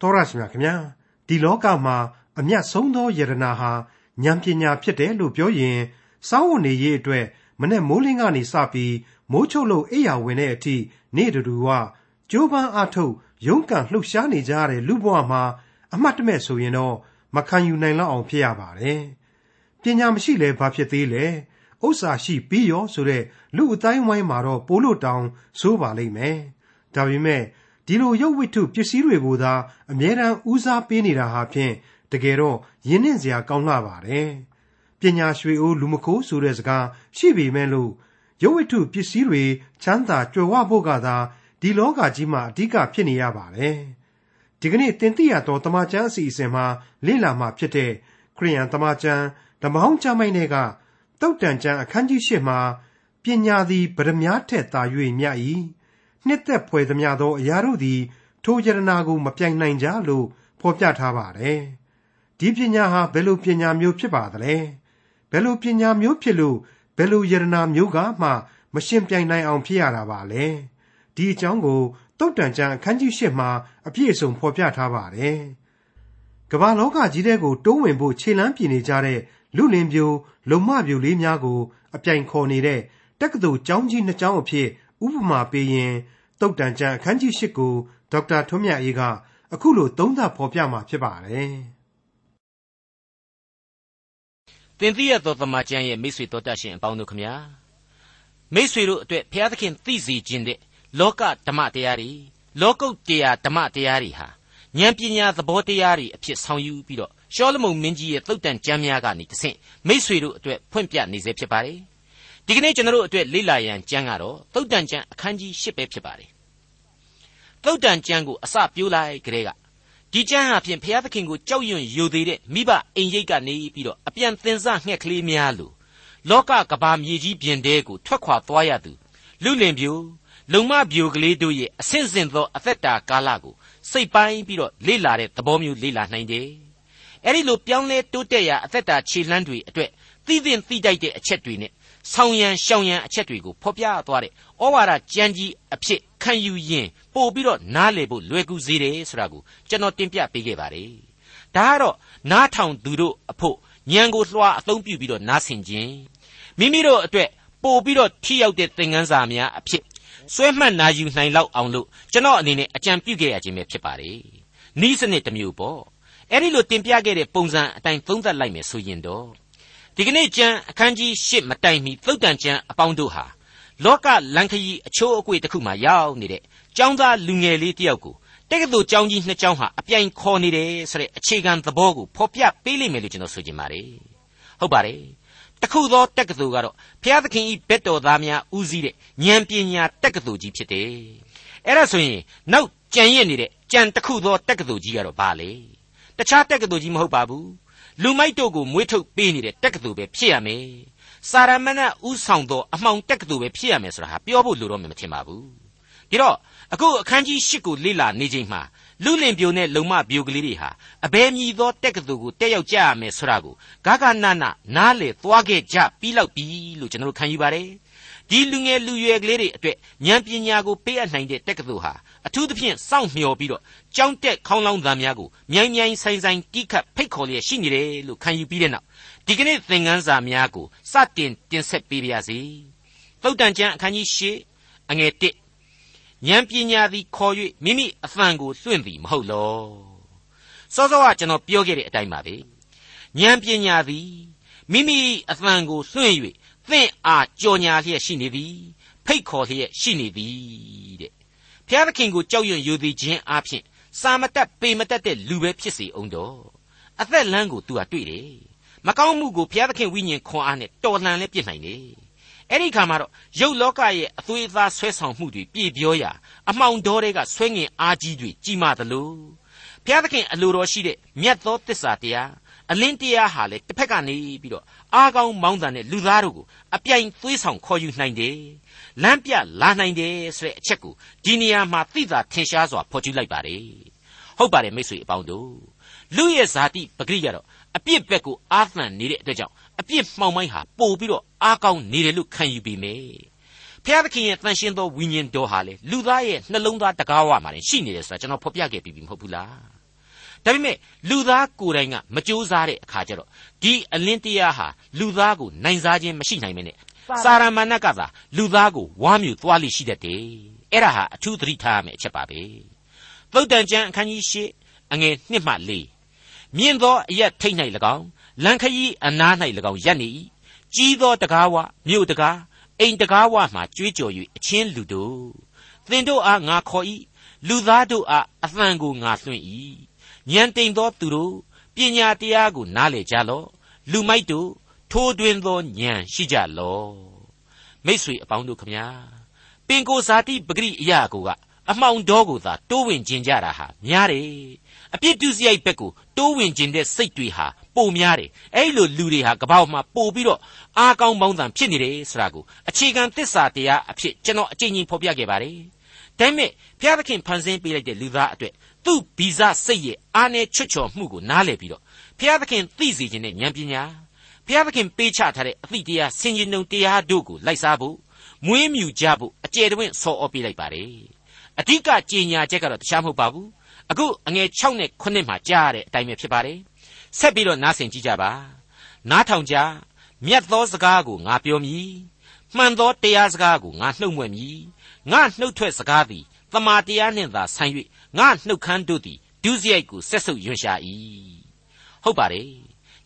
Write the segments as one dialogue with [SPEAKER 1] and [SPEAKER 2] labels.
[SPEAKER 1] တော်ရရှိမြခင်ဗျာဒီလောကမှာအမျက်ဆုံးသောယရနာဟာဉာဏ်ပညာဖြစ်တယ်လို့ပြောရင်စောင်းဝင်နေရေးအတွက်မနဲ့မိုးလင်းကနေစပြီးမိုးချုပ်လို့အိယာဝင်တဲ့အထိနေ့တူတူကကျိုးပန်းအထုတ်ရုန်းကန်လှုပ်ရှားနေကြရတဲ့လူဘဝမှာအမှတ်တမဲ့ဆိုရင်တော့မခံယူနိုင်လောက်အောင်ဖြစ်ရပါတယ်ပညာမရှိလဲဘာဖြစ်သေးလဲဥစ္စာရှိပြီးရောဆိုတဲ့လူအတိုင်းဝိုင်းမှာတော့ပိုးလို့တောင်ဆိုးပါလိမ့်မယ်ဒါပေမဲ့ ဒီလိုရုပ်ဝတ္ထုပစ္စည်းတွေကိုသာအမြဲတမ်းဦးစားပေးနေတာဟာဖြင့်တကယ်တော့ယဉ်နှင့်စရာကောင်းလှပါတယ်ပညာရွှေအိုးလူမခိုးဆိုတဲ့စကားရှိပေမဲ့လို့ရုပ်ဝတ္ထုပစ္စည်းတွေချမ်းသာကြွယ်ဝဖို့ကသာဒီလောကကြီးမှာအဓိကဖြစ်နေရပါတယ်ဒီကနေ့တင်ပြရတော့တမချန်းအစီအစဉ်မှာလေ့လာမှဖြစ်တဲ့ခရိယန်တမချန်းဓမ္မဟောင်းကျမ်းိုင်းတွေကတုတ်တန်ကျမ်းအခန်းကြီး၈မှာပညာသည်ဗရမ ्या ထက်သာ၍မြတ်၏ နှစ်သက်ဖွယ်သမျှသောအရာတို့သည် ထိုယရနာကို မပြိုင်နိုင်ကြလို့ ဖော်ပြထားပါတယ်ဒီပညာဟာဘယ်လိုပညာမျိုးဖြစ်ပါသလဲဘယ်လိုပညာမျိုးဖြစ်လို့ဘယ်လိုယရနာမျိုးကမှ မရှင်ပြိုင်နိုင်အောင်ဖြစ်ရတာပါလဲဒီအကြောင်းကိုတုတ်တန်ကျမ်းအခန်းကြီး၈မှာအပြည့်အစုံဖော်ပြထားပါတယ်ကမ္ဘာလောကကြီးတဲ့ကိုတိုးဝင်ဖို့ခြေလမ်းပြင်နေကြတဲ့လူလင်ပြိုလုံမပြိုလေးများကို အပြိုင်ခေါ်နေတဲ့တက္ကသိုလ်ကျောင်းကြီးနှစ်ကျောင်းအဖြစ်ဥပမာပေးရင် တုတ်တန်ကျန်အခန်းကြီး၈ကိုဒေါက်တာထွန်းမြတ်အေးကအခုလိုသုံးသပ်ဖော်ပြမှာဖြစ်ပါတယ်။
[SPEAKER 2] သင်သိရသောတမန်ကျန်ရဲ့မိတ်ဆွေတော်တတ်ရှင်အပေါင်းတို့ခမညာမိတ်ဆွေတို့အတွက်ဘုရားသခင်သိစေခြင်းတဲ့လောကဓမ္မတရားတွေလောကုတ်တရားဓမ္မတရားတွေဟာဉာဏ်ပညာသဘောတရားတွေအဖြစ်ဆောင်ယူပြီးတော့ရှောလမုန်မင်းကြီးရဲ့သုတ်တန်ကြမ်းများကနေတဆင့်မိษွေတို့အတွက်ဖွင့်ပြနေစေဖြစ်ပါတယ်။ ဒီကနေ့ကျွန်တော်တို့အတွက်လေ့လာရန်ကျမ်းကတော့သုတ်တန်ကျမ်းအခန်းကြီး၈ပဲဖြစ်ပါတယ်သုတ်တန်ကျမ်းကိုအစပြိုးလိုက်ကြတဲ့ကဒီကျမ်းဟာဖြင့်ဘုရားသခင်ကိုကြောက်ရွံ့ယိုသေးတဲ့မိဘအိမ်ရိတ်ကနေပြီးတော့အပြန်သင်္စငှက်ကလေးများလို့လောကကဘာမြေကြီးပြင်တဲကိုထွက်ခွာသွားရသူလူလင်ပြိုလုံမပြိုကလေးတို့ရဲ့အဆင့်ဆင့်သောအသက်တာကာလကိုစိတ်ပိုင်းပြီးတော့လေ့လာတဲ့သဘောမျိုးလေ့လာနိုင်တယ်။အဲဒီလိုပြောင်းလဲတိုးတက်ရာအသက်တာခြေလှမ်းတွေအတွက်သိသင့်သိတိုက်တဲ့အချက်တွေနဲ့ ဆောင်ရန်ရှောင်ရန်အချက်တွေကိုဖော်ပြသွားတဲ့ဩဝါဒကြမ်းကြီးအဖြစ်ခံယူရင်ပို့ပြီးတော့နားလေဖို့လွယ်ကူစေတယ်ဆိုတာကိုကျွန်တော်တင်ပြပေးခဲ့ပါတယ်။ဒါကတော့နားထောင်သူတို့အဖို့ဉာဏ်ကိုလွှာအသုံးပြုပြီးတော့နားဆင်ခြင်းမိမိတို့အတွက်ပို့ပြီးတော့ထိရောက်တဲ့သင်ခန်းစာများအဖြစ်စွဲမှတ်နာယူနိုင်လောက်အောင်လို့ကျွန်တော်အနေနဲ့အကြံပြုခဲ့ရခြင်းပဲဖြစ်ပါတယ်။နီးစနစ်တစ်မျိုးပေါ့။အဲ့ဒီလိုတင်ပြခဲ့တဲ့ပုံစံအတိုင်းသုံးသပ်လိုက်မယ်ဆိုရင်တော့ ဒီကနေ့ကျမ်းအခန်းကြီး၈မတိုင်မီသုတ်တန်ကျမ်းအပေါင်းတို့ဟာလောကလန်ခရီအချိုးအကွေတစ်ခုမှရောက်နေတဲ့ចောင်းသားလူငယ်လေးတယောက်ကိုတက္ကသိုလ်ကျောင်းကြီးနှစ်ကျောင်းဟာအပြိုင်ခေါ်နေတယ်ဆိုတဲ့အခြေခံသဘောကိုဖော်ပြပေးလိမ့်မယ်လို့ကျွန်တော်ဆိုချင်ပါတယ်။ဟုတ်ပါတယ်တခုသောတက္ကသိုလ်ကတော့ဘုရားသခင်ဤဘက်တော်သားများဦးစီးတဲ့ဉာဏ်ပညာတက္ကသိုလ်ကြီးဖြစ်တယ်။အဲ့ဒါဆိုရင်နောက်ကြံရစ်နေတဲ့ကြံတစ်ခုသောတက္ကသိုလ်ကြီးကတော့ဘာလဲ။တခြားတက္ကသိုလ်ကြီးမဟုတ်ပါဘူး။ လူမိုက်တို့ကိုမွေးထုတ်ပေးနေတဲ့တက္ကသိုလ်ပဲဖြစ်ရမယ်။စာရမဏဥဆောင်သောအမှောင်တက္ကသိုလ်ပဲဖြစ်ရမယ်ဆိုတာဟာပြောဖို့လိုတော့မှမထင်ပါဘူး။ဒါတော့အခုအခန်းကြီး၈ကိုလေ့လာနေချိန်မှာလူလင်ပြိုနဲ့လုံမပြိုကလေးတွေဟာအဘယ်မြည်သောတက်ကတူကိုတက်ရောက်ကြရမယ်ဆိုတာကိုဂဂနနနားလေသွားခဲ့ကြပြီးလောက်ပြီလို့ကျွန်တော်တို့ခံယူပါတယ် ဒီလူငယ်လူရွယ်ကလေးတွေအတွက်ဉာဏ်ပညာကိုပေးအပ်နိုင်တဲ့တက္ကသိုလ်ဟာအထူးသဖြင့်စောင့်မျှော်ပြီးတော့ကြောင်းတက်ခေါင်းလောင်းသားများကိုမြိုင်မြိုင်ဆိုင်ဆိုင်တိခတ်ဖိတ်ခေါ်လျက်ရှိနေတယ်လို့ခံယူပြီးတဲ့နောက်ဒီကနေ့သင်ခန်းစာများကိုစတင်တင်ဆက်ပေးပါရစေသုတ်တန်ကျမ်းအခန်းကြီး၈အငယ်၁ဉာဏ်ပညာသည်ခေါ်၍မိမိအဖန်ကိုလွှင့်သည်မဟုတ်လောစောစောကကျွန်တော်ပြောခဲ့တဲ့အတိုင်းပါပဲဉာဏ်ပညာသည်မိမိအဖန်ကိုလွှင့်၍ သင်အားကြော်ညာလျက်ရှိနေသည်ဖိတ်ခေါ်လျက်ရှိနေသည်တဲ့ဘုရားသခင်ကိုကြောက်ရွံ့ယိုသည်ခြင်းအပြင်စာမတက်ပေမတက်တဲ့လူပဲဖြစ်စေအောင်တော့အသက်လမ်းကို तू ဟာတွေ့တယ်မကောင်းမှုကိုဘုရားသခင်ဝိညာဉ်ခွန်အားနဲ့တော်လှန်လဲပြစ်နိုင်တယ်အဲ့ဒီခါမှာတော့ရုပ်လောကရဲ့အသွေးအသားဆွဲဆောင်မှုတွေပြည့်ပြောရာအမှောင်တော်တွေကဆွဲငင်အားကြီးတွေကြီးမားသလိုဘုရားသခင်အလိုတော်ရှိတဲ့မြတ်သောတစ္ဆာတရား အလင်းတရားဟာလေတစ်ဖက်ကနေပြီးတော့အားကောင်းမောင်းတန်တဲ့လူသားတို့ကိုအပြိုင်သွေးဆောင်ခေါ်ယူနိုင်တယ်လမ်းပြလာနိုင်တယ်ဆိုတဲ့အချက်ကိုဒီနေရာမှာသိသာထင်ရှားစွာဖော်ကျူးလိုက်ပါတယ်ဟုတ်ပါတယ်မိတ်ဆွေအပေါင်းတို့လူရဲ့ဇာတိပဂရိကတော့အပြစ်ဘက်ကိုအာသန်နေတဲ့အတွက်ကြောင့်အပြစ်မှောင်မိုင်းဟာပို့ပြီးတော့အားကောင်းနေတယ်လို့ခံယူပေမယ်ဖျားသခင်ရဲ့တန်ရှင်းသောဝိညာဉ်တော်ဟာလေလူသားရဲ့နှလုံးသားတကားဝမှာရှိနေတယ်ဆိုတာကျွန်တော်ဖော်ပြခဲ့ပြီးပြီမဟုတ်ဘူးလား ဒါပေမဲ့လူသားကိုယ်တိုင်ကမကြိုးစားတဲ့အခါကျတော့ဒီအလင်းတရားဟာလူသားကိုနိုင်စားခြင်းမရှိနိုင်မနဲ့စာရမဏတ်ကသာလူသားကိုဝါမြူသွားလိရှိတတ်တယ်အဲ့ဒါဟာအထူးသတိထားရမယ့်အချက်ပါပဲသုတ်တန်ကျမ်းအခန်းကြီး၈အငယ်1မှ4မြင့်သောအရက်ထိတ်၌၎င်းလန်ခရီးအနား၌၎င်းရပ်နေ၏ကြီးသောတကားဝမြို့တကားအိမ်တကားဝမှကြွေးကြော်၍အချင်းလူတို့သင်တို့အားငါခေါ်၏လူသားတို့အားအသံကိုငါလွှင့်၏ ဉာဏ်တိမ်သောသူတို့ပညာတရားကိုနားလေကြလော့လူမိုက်တို့ထိုးတွင်သောဉာဏ်ရှိကြလော့မိษွေအပေါင်းတို့ခမညာပင်ကိုဇာတိပဂရိအရာကိုကအမှောင်တော်ကိုသာတိုးဝင်ခြင်းကြတာဟာများတယ်အပြစ်ဒုစရိုက်ဘက်ကိုတိုးဝင်ခြင်းတဲ့စိတ်တွေဟာပိုများတယ်အဲ့လိုလူတွေဟာကပောက်မှာပို့ပြီးတော့အားကောင်းပေါင်းသံဖြစ်နေတယ်ဆိုတာကိုအခြေခံသစ္စာတရားအဖြစ်ကျွန်တော်အကြိမ်ကြိမ်ဖော်ပြခဲ့ပါတယ်ဒါပေမဲ့ဘုရားသခင်ဖန်ဆင်းပေးလိုက်တဲ့လူသားအတွက် သူ့ဗီဇစိတ်ရဲ့အားနဲ့ချွတ်ချော်မှုကိုနားလည်ပြီးတော့ဘုရားသခင်သိစေခြင်းနဲ့ဉာဏ်ပညာဘုရားသခင်ပေးချထားတဲ့အသည့်တရားဆင်ခြင်တုံတရားတို့ကိုလိုက်စားဖို့မွေးမြူကြဖို့အကျယ်တွင်ဆော်ဩပေးလိုက်ပါတယ်အဓိကကြေညာချက်ကတော့တခြားမဟုတ်ပါဘူးအခုအငယ်6နဲ့9မှာကြားရတဲ့အတိုင်းပဲဖြစ်ပါတယ်ဆက်ပြီးတော့နားဆင်ကြည့်ကြပါနားထောင်ကြမြတ်သောစကားကိုငါပြောမည်မှန်သောတရားစကားကိုငါနှုတ်မွက်မည်ငါနှုတ်ထွက်စကားသည်တမာတရားနှင့်သာဆိုင်၍ ငါနှုတ်ခမ်းတို့သည်ဒုစရိုက်ကိုဆက်ဆုပ်ရွံရှာ၏ဟုတ်ပါတယ်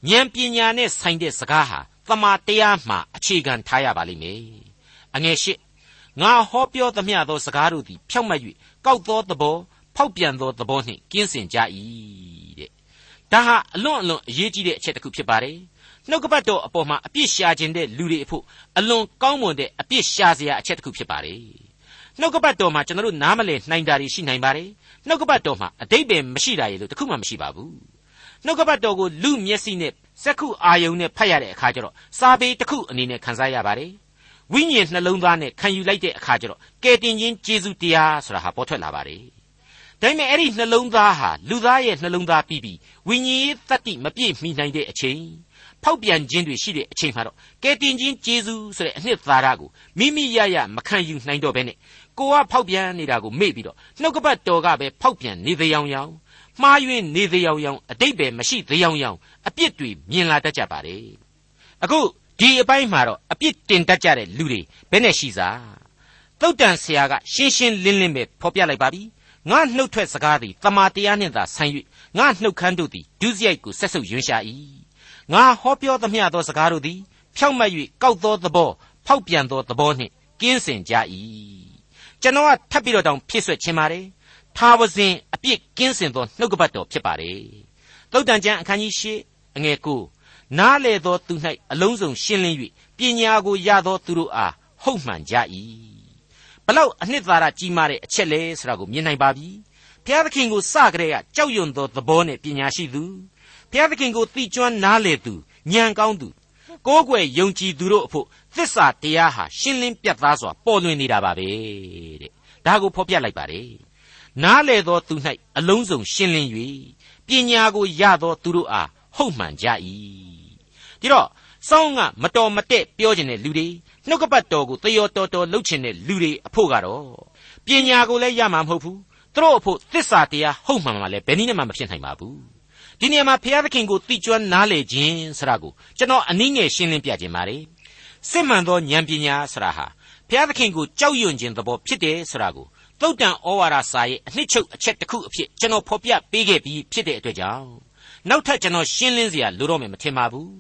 [SPEAKER 2] ဉာဏ်ပညာနဲ့ဆိုင်တဲ့စကားဟာတမာတရားမှအခြေခံထားရပါလိမ့်မယ်အငယ်ရှိငါဟောပြောသမျှသောစကားတို့သည်ဖြောက်မတ်၍ကောက်သောသဘောဖောက်ပြန်သောသဘောနှင့်ကင်းစင်ကြ၏တဲ့ဒါဟာအလွန်အလွန်အရေးကြီးတဲ့အချက်တစ်ခုဖြစ်ပါတယ်နှုတ်ကပတ်တော်အပေါ်မှာအပြစ်ရှာခြင်းတဲ့လူတွေအဖို့အလွန်ကောင်းမွန်တဲ့အပြစ်ရှာစရာအချက်တစ်ခုဖြစ်ပါတယ်နှုတ်ကပတ်တော်မှာကျွန်တော်တို့နားမလည်နိုင်တာတွေရှိနိုင်ပါတယ် နှုတ်ကပတ်တော်မှာအတိတ်ပဲမရှိတာရေလို့တခုမှမရှိပါဘူးနှုတ်ကပတ်တော်ကိုလူမျက်စိနဲ့စက္ခုအာယုံနဲ့ဖတ်ရတဲ့အခါကျတော့စာပေတစ်ခုအနေနဲ့ခန်းစားရပါတယ်ဝိညာဉ်နှလုံးသားနဲ့ခံယူလိုက်တဲ့အခါကျတော့ကယ်တင်ခြင်းကျေးဇူးတရားဆိုတာဟာပေါ်ထွက်လာပါတယ်ဒါပေမဲ့အဲ့ဒီနှလုံးသားဟာလူသားရဲ့နှလုံးသားပြီးပြီးဝိညာဉ်ရေးတတ္တိမပြည့်မီနိုင်တဲ့အချိန်ဖောက်ပြန်ခြင်းတွေရှိတဲ့အချိန်မှာတော့ကယ်တင်ခြင်းကျေးဇူးဆိုတဲ့အနှစ်သာရကိုမိမိရရမခံယူနိုင်တော့ဘဲနဲ့ ကိုကဖောက်ပြန်နေတာကိုမေ့ပြီးတော့နှုတ်ကပတ်တော်ကပဲဖောက်ပြန်နေသေးအောင်ရောင်မှားယွင်းနေသေးအောင်ရောင်အတိတ်ပဲမရှိသေးအောင်ရောင်အပြစ်တွေမြင်လာတတ်ကြပါတယ်အခုဒီအပိုင်းမှာတော့အပြစ်တင်တတ်ကြတဲ့လူတွေဘယ်နဲ့ရှိစားသုတ်တန်ဆရာကရှင်းရှင်းလင်းလင်းပဲဖော်ပြလိုက်ပါပြီငါနှုတ်ထွက်စကားသည်တမာတရားနှင့်သာဆိုင်၍ငါနှုတ်ခမ်းတို့သည်ဒုစရိုက်ကိုဆက်ဆုပ်ယွန်းရှာ၏ငါဟောပြောသမျှသောစကားတို့သည်ဖြောက်မတ်၍ကောက်သောသဘောဖောက်ပြန်သောသဘောနှင့်ကင်းစင်ကြ၏ ကျွန်တော်ကထပ်ပြီးတော့တောင်ဖြစ်ဆွဲခြင်းပါတယ်ထာဝစဉ်အပြစ်ကင်းစင်သောနှုတ်ကပတ်တော်ဖြစ်ပါတယ်သုတ်တန်ကျမ်းအခန်းကြီး၈အငယ်၉နားလေသောသူ၌အလုံးစုံရှင်းလင်း၍ပညာကိုရသောသူတို့အားဟုတ်မှန်ကြ၏ဘလောက်အနှစ်သာရကြီးမားတဲ့အချက်လဲဆိုတာကိုမြင်နိုင်ပါပြီဘုရားသခင်ကိုစကြတဲ့ကကြောက်ရွံ့သောသဘောနဲ့ပညာရှိသူဘုရားသခင်ကိုသိကျွမ်းနားလေသူဉာဏ်ကောင်းသူ ကိုးကွယ်ယုံကြည်သူတို့အဖို့သစ္စာတရားဟာရှင်းလင်းပြတ်သားစွာပေါ်လွင်နေတာပါပဲတဲ့ဒါကိုဖော်ပြလိုက်ပါတယ်နားလေသောသူ၌အလုံးစုံရှင်းလင်း၍ပညာကိုရသောသူတို့အားဟုတ်မှန်ကြ၏ဒီတော့စောင်းကမတော်မတက်ပြောခြင်းတဲ့လူတွေနှုတ်ကပတ်တော်ကိုသရောတော်တော်လှုပ်ခြင်းတဲ့လူတွေအဖို့ကတော့ပညာကိုလည်းရမှာမဟုတ်ဘူးသူတို့အဖို့သစ္စာတရားဟုတ်မှန်မှလည်းဘယ်နည်းနဲ့မှမဖြစ်နိုင်ပါဘူး ဒီနေရာမှာဘုရားသခင်ကိုသိကျွမ်းနားလေခြင်းဆိုတာကိုကျွန်တော်အနည်းငယ်ရှင်းလင်းပြခြင်းပါတယ်စစ်မှန်သောဉာဏ်ပညာဆိုတာဟာဘုရားသခင်ကိုကြောက်ရွံ့ခြင်းသဘောဖြစ်တယ်ဆိုတာကိုသုတ်တန်ဩဝါဒစာရဲ့အနှစ်ချုပ်အချက်တစ်ခုအဖြစ်ကျွန်တော်ဖော်ပြပေးခဲ့ပြီးဖြစ်တဲ့အတွက်ကြောင့်နောက်ထပ်ကျွန်တော်ရှင်းလင်းစရာလိုတော့မယ်မထင်ပါဘူး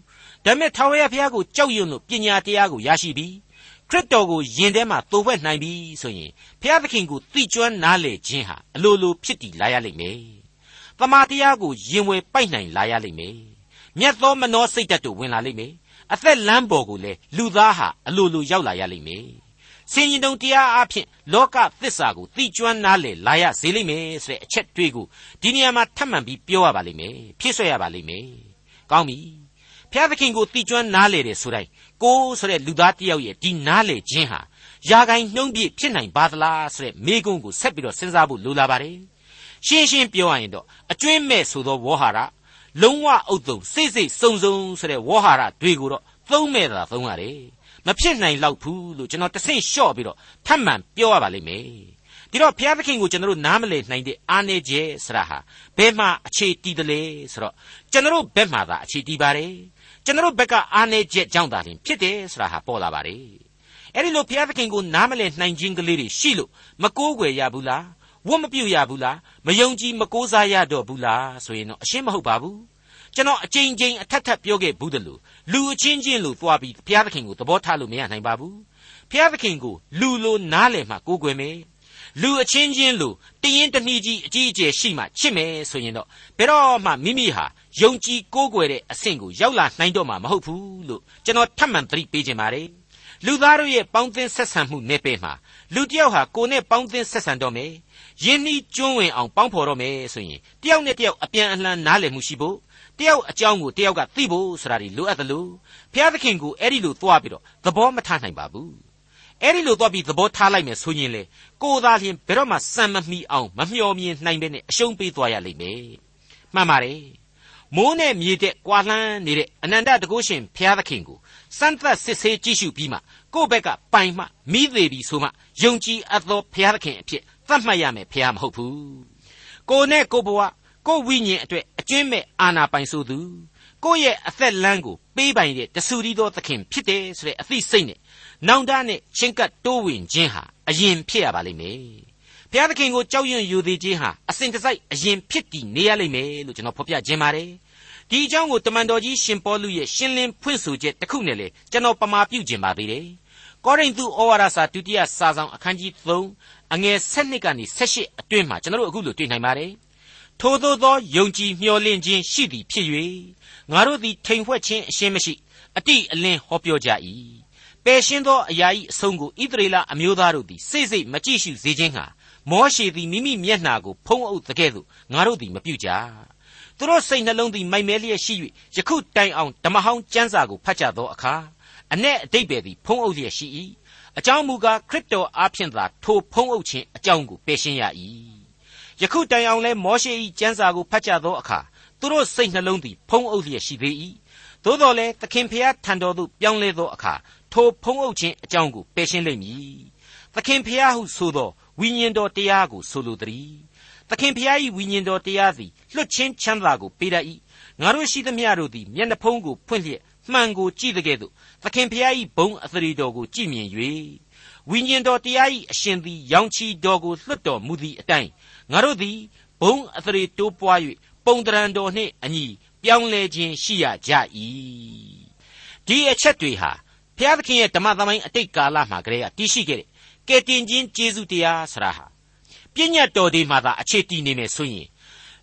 [SPEAKER 2] ဒါမဲ့ထာဝရဘုရားကိုကြောက်ရွံ့လို့ပညာတရားကိုရရှိပြီးခရစ်တော်ကိုယင်ထဲမှာသို့ဝှက်နိုင်ပြီဆိုရင်ဘုရားသခင်ကိုသိကျွမ်းနားလည်ခြင်းဟာအလိုလိုဖြစ်တည်လာရလိမ့်မယ်။ တမန်တရားကိုယင်ဝယ်ပိုက်နိုင်လာရလိမ့်မယ်။မြတ်သောမနှောစိတ်ဓာတ်တို့ဝင်လာလိမ့်မယ်။အသက်လမ်းပေါ်ကိုလည်းလူသားဟာအလိုလိုရောက်လာရလိမ့်မယ်။စင်ရင်တုံတရားအဖြစ်လောကသစ္စာကိုသိကျွမ်းနားလည်လာရစေလိမ့်မယ်ဆိုတဲ့အချက်တွေးကိုဒီနေရာမှာထပ်မံပြီးပြောရပါလိမ့်မယ်။ဖြစ်ဆွဲရပါလိမ့်မယ်။ကောင်းပြီ။ဖျားသခင်ကိုတိကျွမ်းနားလေတယ်ဆိုတိုင်းကိုဆိုတဲ့လူသားတယောက်ရဲ့ဒီနားလေခြင်းဟာယာကိုင်နှုံးပြည့်ဖြစ်နိုင်ပါသလားဆိုတဲ့မေးခွန်းကိုဆက်ပြီးတော့စဉ်းစားဖို့လိုလာပါတယ် ရှင်းရှင်းပြောရရင်တော့အကျွင်းမဲ့ဆိုသောဝေါဟာရလုံးဝအုပ်သုံစိတ်စိတ်စုံစုံဆိုတဲ့ဝေါဟာရတွေကိုတော့သုံးမဲ့တာသုံးရတယ်မဖြစ်နိုင်လောက်ဘူးလို့ကျွန်တော်တဆင့်လျှော့ပြီးတော့ထပ်မံပြောရပါလိမ့်မယ်ဒီတော့ဘုရားသခင်ကိုကျွန်တော်တို့နားမလည်နိုင်တဲ့အားနည်းချက်ဆရာဟာဘယ်မှာအခြေတည်တယ်လဲဆိုတော့ကျွန်တော်တို့ဘက်မှာသာအခြေတည်ပါတယ်ကျွန်တော်တို့ဘက်ကအားနည်းချက်ကြောင့်သာလျှင်ဖြစ်တယ်ဆိုတာဟာပေါ်လာပါတယ်အဲ့ဒီလိုဘုရားသခင်ကိုနားမလည်နိုင်ခြင်းကလေးတွေရှိလို့မကိုးကွယ်ရဘူးလား ဝတ်မပြုတ်ရဘူးလားမယုံကြည်မကိုးစားရတော့ဘူးလားဆိုရင်တော့အရှင်းမဟုတ်ပါဘူးကျွန်တော်အကြိမ်ကြိမ်အထက်ထပ်ပြောခဲ့ဘူးတယ်လို့လူအချင်းချင်းလို့သွားပြီးဘုရားသခင်ကိုသဘောထားလို့မရနိုင်ပါဘူးဘုရားသခင်ကိုလူလိုနားလည်မှကိုးကွယ်မယ်လူအချင်းချင်းလို့တရင်တနည်းကြီးအကြီးအကျယ်ရှိမှချစ်မယ်ဆိုရင်တော့ဘယ်တော့မှမိမိဟာယုံကြည်ကိုးကွယ်တဲ့အဆင့်ကိုရောက်လာနိုင်တော့မှာမဟုတ်ဘူးလို့ကျွန်တော်ထပ်မံသတိပေးခြင်းပါတယ် လူသားတို့ရဲ့ပေါင်းသင်းဆက်ဆံမှုနေပေမှာလူတယောက်ဟာကိုယ်နဲ့ပေါင်းသင်းဆက်ဆံတော့မယ်ယင်းနှီးကျွန်းဝင်အောင်ပေါင်းဖော်တော့မယ်ဆိုရင်တယောက်နဲ့တယောက်အပြန်အလှန်နားလည်မှုရှိဖို့တယောက်အကြောင်းကိုတယောက်ကသိဖို့ဆိုတာဒီလိုအပ်တယ်လို့ဘုရားသခင်ကိုအဲ့ဒီလိုသွားပြီးတော့သဘောမထားနိုင်ပါဘူးအဲ့ဒီလိုသွားပြီးသဘောထားလိုက်မယ်ဆိုရင်လေကိုသာလျှင်ဘယ်တော့မှစံမမီအောင်မမျှော်မြင်နိုင်ပဲနဲ့အရှုံးပေးသွားရလိမ့်မယ်မှန်ပါတယ်မိုးနဲ့မြေတဲ့ကွာလှမ်းနေတဲ့အနန္တတကုရှင်ဘုရားသခင်ကို စမ်းသပ်စစ်ဆေးကြည့်ရှုပြီးမှကိုယ့်ဘက်ကပိုင်မှမိသေးပြီဆိုမှယုံကြည်အပ်သောဘုရားသခင်အဖြစ်သတ်မှတ်ရမယ်ဘုရားမဟုတ်ဘူးကိုနဲ့ကိုဘဝကိုဝိညာဉ်အတွက်အကျွင့်မဲ့အာနာပိုင်ဆိုသူကိုယ့်ရဲ့အသက်လမ်းကိုပေးပိုင်တဲ့တဆူရီသောသခင်ဖြစ်တယ်ဆိုတဲ့အသိစိတ်နဲ့နောင်တနဲ့ချင်းကပ်တိုးဝင်ခြင်းဟာအရင်ဖြစ်ရပါလိမ့်မယ်ဘုရားသခင်ကိုကြောက်ရွံ့ယူသေးခြင်းဟာအစဉ်တစိုက်အရင်ဖြစ်တည်နေရလိမ့်မယ်လို့ကျွန်တော်ဖော်ပြခြင်းပါတယ် ဒီအကြောင်းကိုတမန်တော်ကြီးရှင်ပေါလုရဲ့ရှင်းလင်းဖွင့်ဆိုချက်တစ်ခုနဲ့လေကျွန်တော်ပမာပြုခြင်းပါသေးတယ်ကောရိန္သုဩဝါဒစာဒုတိယစာဆောင်အခန်းကြီး3အငယ်7ကနေ18အတွင်းမှာကျွန်တော်တို့အခုလိုတွေ့နိုင်ပါတယ်ထိုသို့သောယုံကြည်မျှော်လင့်ခြင်းရှိသည်ဖြစ်၍ငါတို့သည်ထိန်ဖွဲ့ခြင်းအရှင်းမရှိအတိအလင်းဟောပြောကြ၏ပယ်ရှင်းသောအရာ၏အဆုံးကိုဣသရေလအမျိုးသားတို့သည်စိတ်စိတ်မကြည့်ရှုစေခြင်းဟာမောရှေသည်မိမိမျက်နှာကိုဖုံးအုပ်တကဲ့သို့ငါတို့သည်မပြုကြ သူတို့စိတ်နှလုံးသည်မိုက်မဲလျက်ရှိ၍ယခုတိုင်အောင်ဓမ္မဟောင်းကျမ်းစာကိုဖတ်ကြသောအခါအ내အတိတ်ပဲသည်ဖုံးအုပ်လျက်ရှိ၏အကြောင်းမူကားခရစ်တော်အားဖြင့်သာထိုဖုံးအုပ်ခြင်းအကြောင်းကိုပယ်ရှင်းရ၏ယခုတိုင်အောင်လဲမောရှေ၏ကျမ်းစာကိုဖတ်ကြသောအခါသူတို့စိတ်နှလုံးသည်ဖုံးအုပ်လျက်ရှိသေး၏သို့တော်လည်းသခင်ဖျားထံတော်သို့ပြောင်းလဲသောအခါထိုဖုံးအုပ်ခြင်းအကြောင်းကိုပယ်ရှင်းလိမ့်မည်သခင်ဖျားဟုဆိုသောဝိညာဉ်တော်တရားကိုဆိုလိုသည် သခင်ဖျား၏ဝိညာဉ်တော်တရားသည်လွတ်ချင်းချမ်းသာကိုပေးတတ်၏ငါတို့ရှိသမျှတို့သည်မျက်နှာဖုံးကိုဖွင့်လျက်မှန်ကိုကြည့်တဲ့ကဲ့သို့သခင်ဖျား၏ဘုံအသရေတော်ကိုကြည်မြင်၍ဝိညာဉ်တော်တရား၏အရှင်သည်ရောင်ချီတော်ကိုလွတ်တော်မူသည့်အတိုင်းငါတို့သည်ဘုံအသရေတိုးပွား၍ပုံတရံတော်နှင့်အညီပြောင်းလဲခြင်းရှိရကြ၏ဒီအချက်တွေဟာဘုရားသခင်ရဲ့ဓမ္မသမိုင်းအတိတ်ကာလမှာကလေးကတည်ရှိခဲ့တဲ့ကယ်တင်ခြင်းကျေးဇူးတရားဆရာဟာ ပြည့်ညတ်တော်ဒီမှာသာအခြေတည်နေမယ်ဆိုရင်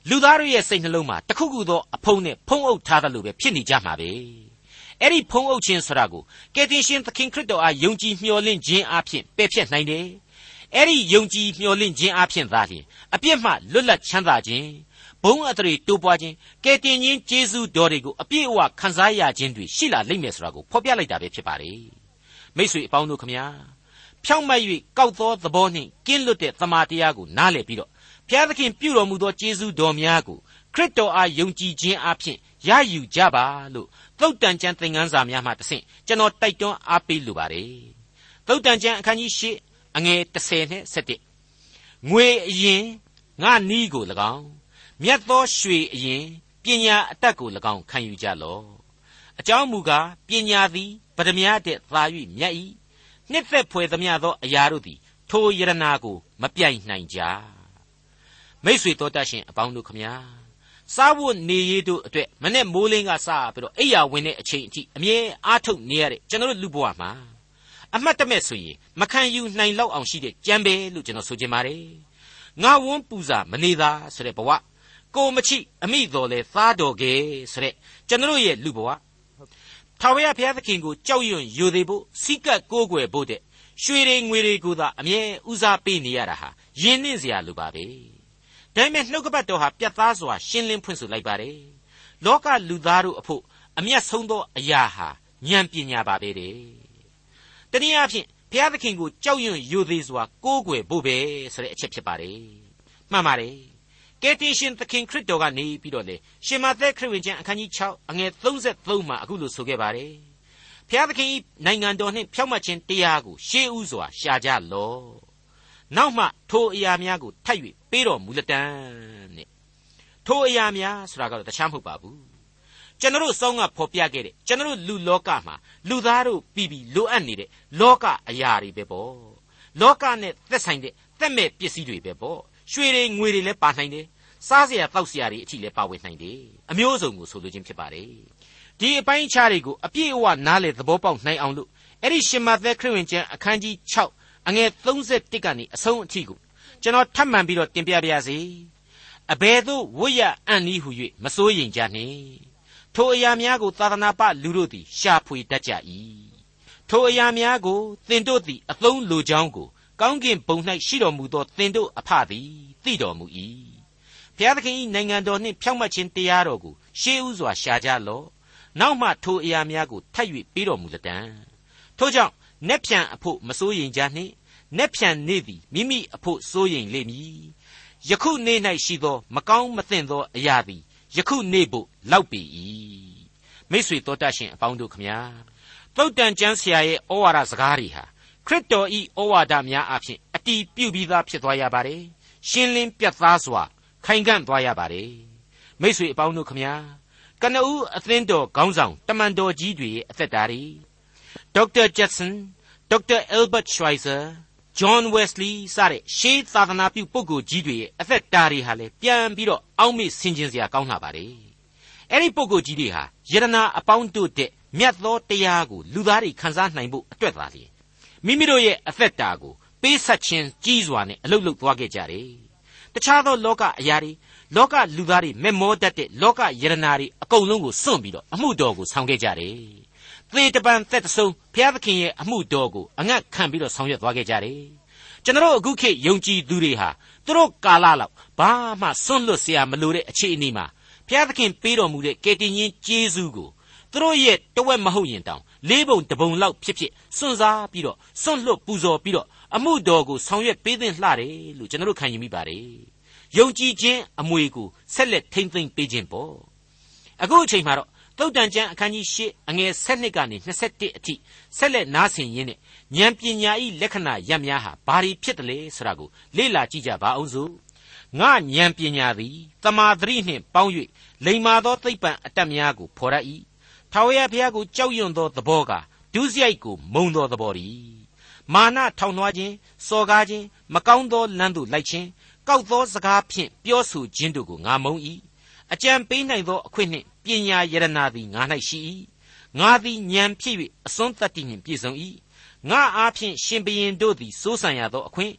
[SPEAKER 2] လူသားတို့ရဲ့စိတ်နှလုံးမှာတခုခုသောအဖုံးနဲ့ဖုံးအုပ်ထားသလိုပဲဖြစ်နေကြမှာပဲအဲ့ဒီဖုံးအုပ်ခြင်းဆိုတာကိုကယ်တင်ရှင်သခင်ခရစ်တော်အားယုံကြည်မျှော်လင့်ခြင်းအပြင်ပယ်ဖျက်နိုင်တယ်အဲ့ဒီယုံကြည်မျှော်လင့်ခြင်းအပြင်သာလျှင်အပြစ်မှလွတ်လပ်ချမ်းသာခြင်းဘုံအထရေတိုးပွားခြင်းကယ်တင်ခြင်းကျေးဇူးတော်တွေကိုအပြည့်အဝခံစားရခြင်းတွေရှိလာလိမ့်မယ်ဆိုတာကိုဖော်ပြလိုက်တာပဲဖြစ်ပါတယ်မိတ်ဆွေအပေါင်းတို့ခမညာ ဖြောင့်မတ်၍ကောက်သောသဘောနှင့်ကင်းလွတ်တဲ့သမာတရားကိုနားလည်ပြီးတော့ဘုရားသခင်ပြုတော်မူသောကျေးဇူးတော်များကိုခရစ်တော်အားယုံကြည်ခြင်းအပြင်ရယူကြပါလို့သုတ်တန်ကျမ်းသင်ခန်းစာများမှတဆင့်ကျွန်တော်တိုက်တွန်းအားပေးလိုပါတယ်သုတ်တန်ကျမ်းအခန်းကြီး၈အငယ်30နဲ့17ငွေအရင်ငါနီးကို၎င်းမြတ်သောရွှေအရင်ပညာအတတ်ကို၎င်းခံယူကြလော့အကြောင်းမူကားပညာသည်ဗဒမြတ်တဲ့သာ၍မြတ်၏ နှစ်သက်ဖွယ်သမျှသောအရာတို့သည် ထိုယရနာကို မပြိုင်နိုင်ကြမိษွေတော်တတ်ရှင်အပေါင်းတို့ခမညာစားဖို့နေရည်တို့အတွက်မနဲ့မိုးလင်းကစားပြီးတော့အိယာဝင်တဲ့အချိန်အထိအမြဲအားထုတ်နေရတဲ့ကျွန်တော်တို့လူဘဝမှာအမှတ်တမဲ့ဆိုရင်မခံယူနိုင်လောက်အောင်ရှိတဲ့ကြံပဲလို့ကျွန်တော်ဆိုချင်ပါတယ်ငါဝန်းပူစာမနေသာဆိုတဲ့ဘဝကိုမချိအမိတော်လဲသားတော်ကဲဆိုတဲ့ကျွန်တော်ရဲ့လူဘဝ ထာဝရဘုရားသခင်ကိုကြောက်ရွံ့ယိုသေးဖို့စိကပ်ကိုးကွယ်ဖို့တဲ့ရွှေတွေငွေတွေကိုသာအမြဲဦးစားပေးနေရတာဟာယဉ်နှင့်စရာလိုပါပဲဒါပေမဲ့နှုတ်ကပတ်တော်ဟာပြတ်သားစွာရှင်းလင်းဖွင့်ဆိုလိုက်ပါတယ်လောကလူသားတို့အဖို့အမျက်ဆုံးသောအရာဟာဉာဏ်ပညာပါပဲတဲ့တနည်းအားဖြင့်ဘုရားသခင်ကိုကြောက်ရွံ့ယိုသေးစွာကိုးကွယ်ဖို့ပဲဆိုတဲ့အချက်ဖြစ်ပါတယ်မှန်ပါတယ် ကယ်တင်ရှင်သခင်ခရစ်တော်ကနေပြီးတော့လေရှင်မသက်ခရစ်ဝင်ကျမ်းအခန်းကြီး6အငယ်33မှာအခုလိုဆိုခဲ့ပါတယ်။ဖျားသခင်၏နိုင်ငံတော်နှင့်ဖြောင့်မတ်ခြင်းတရားကိုရှေးဥစွာရှာကြလော့နောက်မှထိုအရာများကိုထပ်၍ပေးတော်မူလက်တံတဲ့ထိုအရာများဆိုတာကတော့တခြားမဟုတ်ပါဘူးကျွန်တော်တို့စောင်းကဖော်ပြခဲ့တဲ့ကျွန်တော်တို့လူလောကမှာလူသားတို့ပြီးပြီးလိုအပ်နေတဲ့လောကအရာတွေပဲပေါ့လောကနဲ့သက်ဆိုင်တဲ့သက်မဲ့ပစ္စည်းတွေပဲပေါ့ ရွှေတွေငွေတွေလည်းပါနိုင်တယ်စားစရာတောက်စရာတွေအထိလည်းပါဝင်နိုင်တယ်အမျိုးစုံကိုဆိုလိုခြင်းဖြစ်ပါတယ်ဒီအပိုင်းအခြားတွေကိုအပြည့်အဝနားလေသဘောပေါက်နိုင်အောင်လို့အဲ့ဒီရှင်မသက်ခရစ်ဝင်ကျမ်းအခန်းကြီး6အငယ်31ကနေအဆုံးအထိကိုကျွန်တော်ထပ်မံပြီးတော့တင်ပြပါရစေအဘယ်သို့ဝိရအံ့နည်းဟု၍မစိုးရင်ကြနှင့်ထိုအရာများကိုသာသနာပလူတို့သည်ရှာဖွေတတ်ကြ၏ထိုအရာများကိုသင်တို့သည်အသုံးလိုကြောင်းကို ကောင်းကင်ဘုံ၌ရှိတော်မူသောသင်တို့အဖသည်သိတော်မူ၏ဘုရားသခင်၏နိုင်ငံတော်နှင့်ဖြောင့်မတ်ခြင်းတရားတော်ကိုရှေးဥစွာရှာကြလော့နောက်မှထိုအရာများကိုထပ်၍ပေးတော်မူလတံထို့ကြောင့်နက်ဖြန်အဖို့မစိုးရင်ကြနှင့်နက်ဖြန်နေ့သည်မိမိအဖို့စိုးရင်လိမ့်မည်ယခုနေ့၌ရှိသော မကောင်းမသင့်သောအရာသည်ယခုနေ့ဖို့လောက်ပေ၏မိတ်ဆွေတော်တတ်ရှင်အပေါင်းတို့ခမညာတုတ်တန်ကျမ်းဆရာရဲ့ဩဝါဒစကားတွေဟာ ခရစ်တော်ဤဩဝါဒများအဖြစ်အတီးပြုတ်ပြီးသားဖြစ်သွားရပါတယ်ရှင်းလင်းပြတ်သားစွာ ခိုင်ခန့်သွားရပါတယ်မိတ်ဆွေအပေါင်းတို့ခမညာကနဦးအသင်းတော်ခေါင်းဆောင်တမန်တော်ကြီးတွေရဲ့အသက်တာတွေဒေါက်တာဂျက်ဆန်ဒေါက်တာအယ်ဘတ်ရှွိုင်ဇာဂျွန်ဝက်စလီစတဲ့ရှေးသာသနာပြုပုဂ္ဂိုလ်ကြီးတွေရဲ့အသက်တာတွေဟာလည်းပြန်ပြီးတော့အောက်မေ့ဆင်ခြင်စရာကောင်းလာပါတယ်အဲ့ဒီပုဂ္ဂိုလ်ကြီးတွေဟာယရနာအပေါင်းတို့တဲ့မြတ်သောတရားကိုလူသားတွေခံစားနိုင်ဖို့အတွက်သာလေ မိမိတို့ရဲ့အသက်တာကိုပေးဆက်ခြင်းကြီးစွာနဲ့အလုတ်လုတ်သွားခဲ့ကြတယ်တခြားသောလောကအရာတွေလောကလူသားတွေမဲ့မောတတ်တဲ့လောကယရနာတွေအကုန်လုံးကိုစွန့်ပြီးတော့အမှုတော်ကိုဆောင်ခဲ့ကြတယ်သေတပံသက်တဆုံးဘုရားသခင်ရဲ့အမှုတော်ကိုအငတ်ခံပြီးတော့ဆောင်ရွက်သွားခဲ့ကြတယ်ကျွန်တော်အခုခေတ်ယုံကြည်သူတွေဟာသူတို့ကာလလောက်ဘာမှစွန့်လွတ်เสียမလိုတဲ့အခြေအနေမှာဘုရားသခင်ပေးတော်မူတဲ့ကယ်တင်ရှင်ကျေးဇူးကိုသူတို့ရဲ့တဝက်မဟုတ်ရင်တောင် လေးပုံတပုံလောက်ဖြစ်ဖြစ်စွန့်စားပြီးတော့စွန့်လွတ်ပူဇော်ပြီးတော့အမှုတော်ကိုဆောင်ရွက်ပေးသင့်လှတယ်လို့ကျွန်တော်တို့ခံယူမိပါတယ်ယုံကြည်ခြင်းအမွေကိုဆက်လက်ထိမ့်သိမ့်ပေးခြင်းပေါ့အခုအချိန်မှာတော့သုတ်တန်ကျမ်းအခန်းကြီး၈အငယ်7ကနေ21အထိဆက်လက်နားဆင်ရင်းနဲ့ဉာဏ်ပညာဤလက္ခဏာရပ်များဟာဘာတွေဖြစ်တယ်လဲဆိုတာကိုလေ့လာကြည့်ကြပါအောင်စို့ငါဉာဏ်ပညာသည်တမာသတိနှင့်ပေါင်း၍လိမ္မာသောသိပ္ပံအတတ်များကိုဖော်ရ၏ ထာဝရဘုရားကိုကြောက်ရွံ့သောသဘောကဒုစရိုက်ကိုမုံသောသဘောတည်းမာနထောင်လွှားခြင်းစော်ကားခြင်းမကောင်းသောလမ်းသို့လိုက်ခြင်းကောက်သောစကားဖြင့်ပြောဆိုခြင်းတို့ကိုငါမုံ၏အကြံပေးနိုင်သောအခွင့်နှင့်ပညာယရနာသည်ငါ၌ရှိ၏ငါသည်ဉာဏ်ဖြစ်၍အစွန်းတတ္တိနှင့်ပြည့်စုံ၏ငါအားဖြင့်ရှင်ဘရင်တို့သည်စိုးစံရသောအခွင့်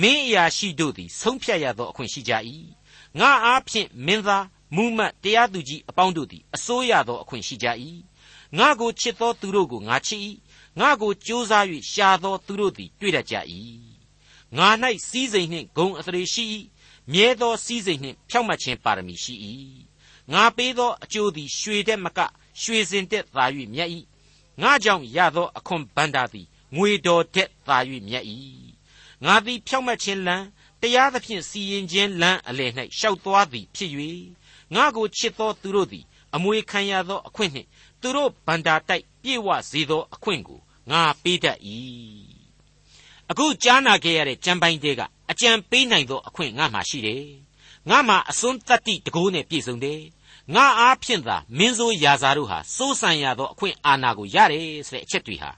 [SPEAKER 2] မင်းအရာရှိတို့သည်ဆုံးဖြတ်ရသောအခွင့်ရှိကြ၏ငါအားဖြင့်မင်းသား မူမတ်တရားသူကြီးအပေါင်းတို့သည်အစိုးရသောအခွင့်ရှိကြ၏ငါကိုချစ်သောသူတို့ကိုငါချစ်၏ငါကိုကြိုးစား၍ရှာသောသူတို့သည်တွေ့တတ်ကြ၏ငါ၌စည်းစိမ်နှင့်ဂုံအသရေရှိ၏မြဲသောစည်းစိမ်နှင့်ဖြောက်မှတ်ခြင်းပါရမီရှိ၏ငါပေးသောအကျိုးသည်ရွှေတဲ့မကရွှေစင်တဲ့သာ၍မြတ်၏ငါကြောင့်ရသောအခွန်ဘန္တာသည်ငွေတော်တဲ့သာ၍မြတ်၏ငါသည်ဖြောက်မှတ်ခြင်းလမ်းတရားသဖြင့်စီရင်ခြင်းလမ်းအလယ်၌ရှောက်သွားသည်ဖြစ်၍ ငါကိုချစ်သောသူတို့သည်အမွေခံရသောအခွင့်နှင့်သူတို့ဗန္တာတိုက်ပြေဝစေသောအခွင့်ကိုငါပေးတတ်၏အခုကြားနာခဲ့ရတဲ့ကြံပိုင်တဲကအကြံပေးနိုင်သောအခွင့်ငါမှရှိတယ်ငါမှအစွန်းတတ္တိတကိုးနဲ့ပြည့်စုံတယ်ငါအားဖြင့်သာမင်းဆိုးရာဇာတို့ဟာစိုးစံရသောအခွင့်အာဏာကိုရတယ်ဆိုတဲ့အချက်တွေဟာ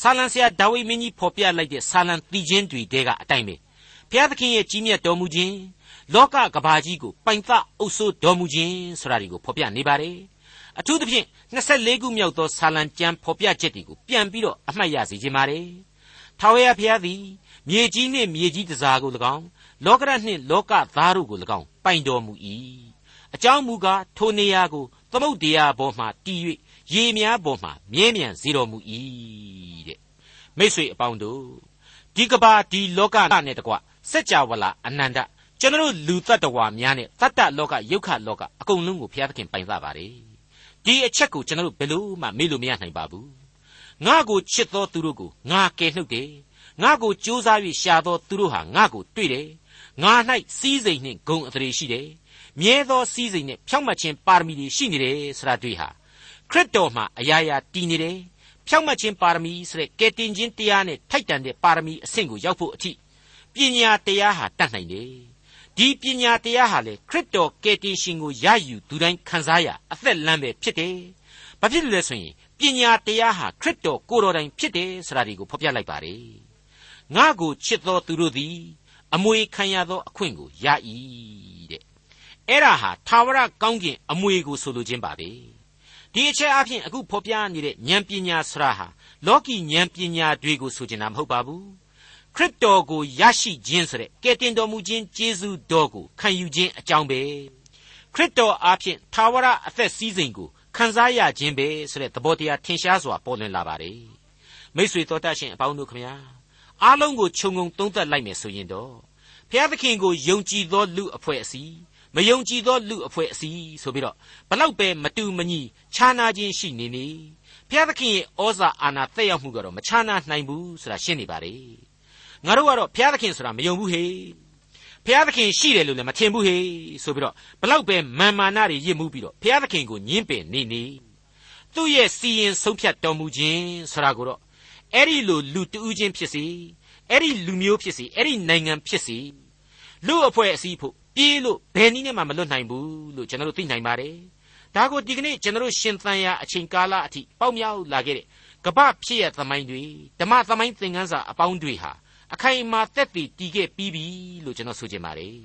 [SPEAKER 2] ဆာလံဆရာဒါဝိမင်းကြီးဖော်ပြလိုက်တဲ့ဆာလံတီချင်းတွေတဲကအတိုင်းပဲဘုရားသခင်ရဲ့ကြီးမြတ်တော်မူခြင်း လောကကဘာကြီးကိုပိုင်သအုပ်စိုးတော်မူခြင်းဆိုတာတွေကိုဖော်ပြနေပါတယ်အထူးသဖြင့်24ခုမြောက်သောဆာလံကျမ်းဖော်ပြချက်တွေကိုပြန်ပြီးတော့အမှတ်ရစေခြင်းပါတယ်ထာဝရဘုရားသည်မြေကြီးနှင့်မြေကြီးတစားကို၎င်းလောကရနှင့်လောကသားတို့ကို၎င်းပိုင်တော်မူ၏အကြောင်းမူကားထိုနေရာကိုသမုတ်တရားပေါ်မှတည်၍ရေများပေါ်မှမြဲမြံစေတော်မူ၏တဲ့မိတ်ဆွေအပေါင်းတို့ဒီကဘာဒီလောကနဲ့တကွစัจ java လာအနန္တ ကျွန်တော်လူတ attva များနဲ့တတ္တလောကယုတ်ခလောကအကုန်လုံးကိုဘုရားသခင်ပိုင်သပါတယ်ဒီအချက်ကိုကျွန်တော်ဘယ်လို့မှမေ့လို့မရနိုင်ပါဘူးငါကိုချစ်သောသူတို့ကိုငါကယ်နှုတ်တယ်ငါကိုကြိုးစား၍ရှာသောသူတို့ဟာငါကိုတွေ့တယ်ငါ၌စီးစိမ်နှင့်ဂုံအထည်ရှိတယ်မြဲသောစီးစိမ်နဲ့ဖြောင့်မတ်ခြင်းပါရမီတွေရှိနေတယ်ဆိုတာတွေ့ဟာခရစ်တော်မှာအရာရာတည်နေတယ်ဖြောင့်မတ်ခြင်းပါရမီဆိုတဲ့ကယ်တင်ခြင်းတရားနဲ့ထိုက်တန်တဲ့ပါရမီအဆင့်ကိုရောက်ဖို့အထိပညာတရားဟာတတ်နိုင်တယ် ဒီပညာတရားဟာလေခရစ်တော်ကယ်တင်ရှင်ကိုရယူသူတိုင်းခံစားရအသက်လမ်းပဲဖြစ်တယ်ဘာဖြစ်လို့လဲဆိုရင်ပညာတရားဟာခရစ်တော်ကိုယ်တော်တိုင်ဖြစ်တယ်ဆိုတာဒီကိုဖော်ပြလိုက်ပါတယ်ငါကိုချစ်သောသူတို့သည် အမွေခံရသောအခွင့်ကိုရ၏တဲ့အဲ့ဒါဟာသာဝရကောင်းကင်အမွေကိုဆိုလိုခြင်းပါပဲဒီအချက်အပြင်အခုဖော်ပြနေတဲ့ဉာဏ်ပညာဆရာဟာလောကီဉာဏ်ပညာတွေကိုဆိုချင်တာမဟုတ်ပါဘူး ခရစ်တော်ကိုရရှိခြင်းဆိုတဲ့ကယ်တင်တော်မူခြင်းကျေးဇူးတော်ကိုခံယူခြင်းအကြောင်းပဲခရစ်တော်အားဖြင့်သာဝရအသက်စည်းစိမ်ကိုခံစားရခြင်းပဲဆိုတဲ့သဘောတရားထင်ရှားစွာပေါ်လွင်လာပါတယ်မိษွေတော်တတ်ရှင်အပေါင်းတို့ခမညာအားလုံးကိုခြုံငုံသုံးသပ်လိုက်မယ်ဆိုရင်တော့ဘုရားသခင်ကိုယုံကြည်သောလူအဖွဲ့အစည်းမယုံကြည်သောလူအဖွဲ့အစည်းဆိုပြီးတော့ဘလောက်ပဲမတူမညီခြားနာခြင်းရှိနေနေဘုရားသခင်ရဲ့ဩဇာအာဏာတက်ရောက်မှုကတော့မခြားနာနိုင်ဘူးဆိုတာရှင်းနေပါတယ် ငါတို့ကတော့ဘုရားသခင်ဆိုတာမယုံဘူးဟေဘုရားသခင်ရှိတယ်လို့လည်းမထင်ဘူးဟေဆိုပြီးတော့ဘလောက်ပဲမာမာနတွေရစ်မှုပြီးတော့ဘုရားသခင်ကိုညှင်းပယ်နေနေသူ့ရဲ့စီရင်ဆုံးဖြတ်တော်မူခြင်းဆိုတာကိုတော့အဲ့ဒီလိုလူတူးချင်းဖြစ်စီအဲ့ဒီလူမျိုးဖြစ်စီအဲ့ဒီနိုင်ငံဖြစ်စီလူအဖွဲ့အစည်းဖို့ပြေးလို့ဘယ်နည်းနဲ့မှမလွတ်နိုင်ဘူးလို့ကျွန်တော်တို့သိနိုင်ပါတယ်ဒါကိုဒီကနေ့ကျွန်တော်တို့ရှင်သန်ရာအချိန်ကာလအထိပေါက်မြောက်လာခဲ့တဲ့ကပ္ပဖြစ်ရသမိုင်းတွေဓမ္မသမိုင်းသင်ခန်းစာအပေါင်းတွေဟာ အခိုင်အမာသက်တည်တည်ခဲ့ပြီးပြီလို့ကျွန်တော်ဆိုချင်ပါတယ်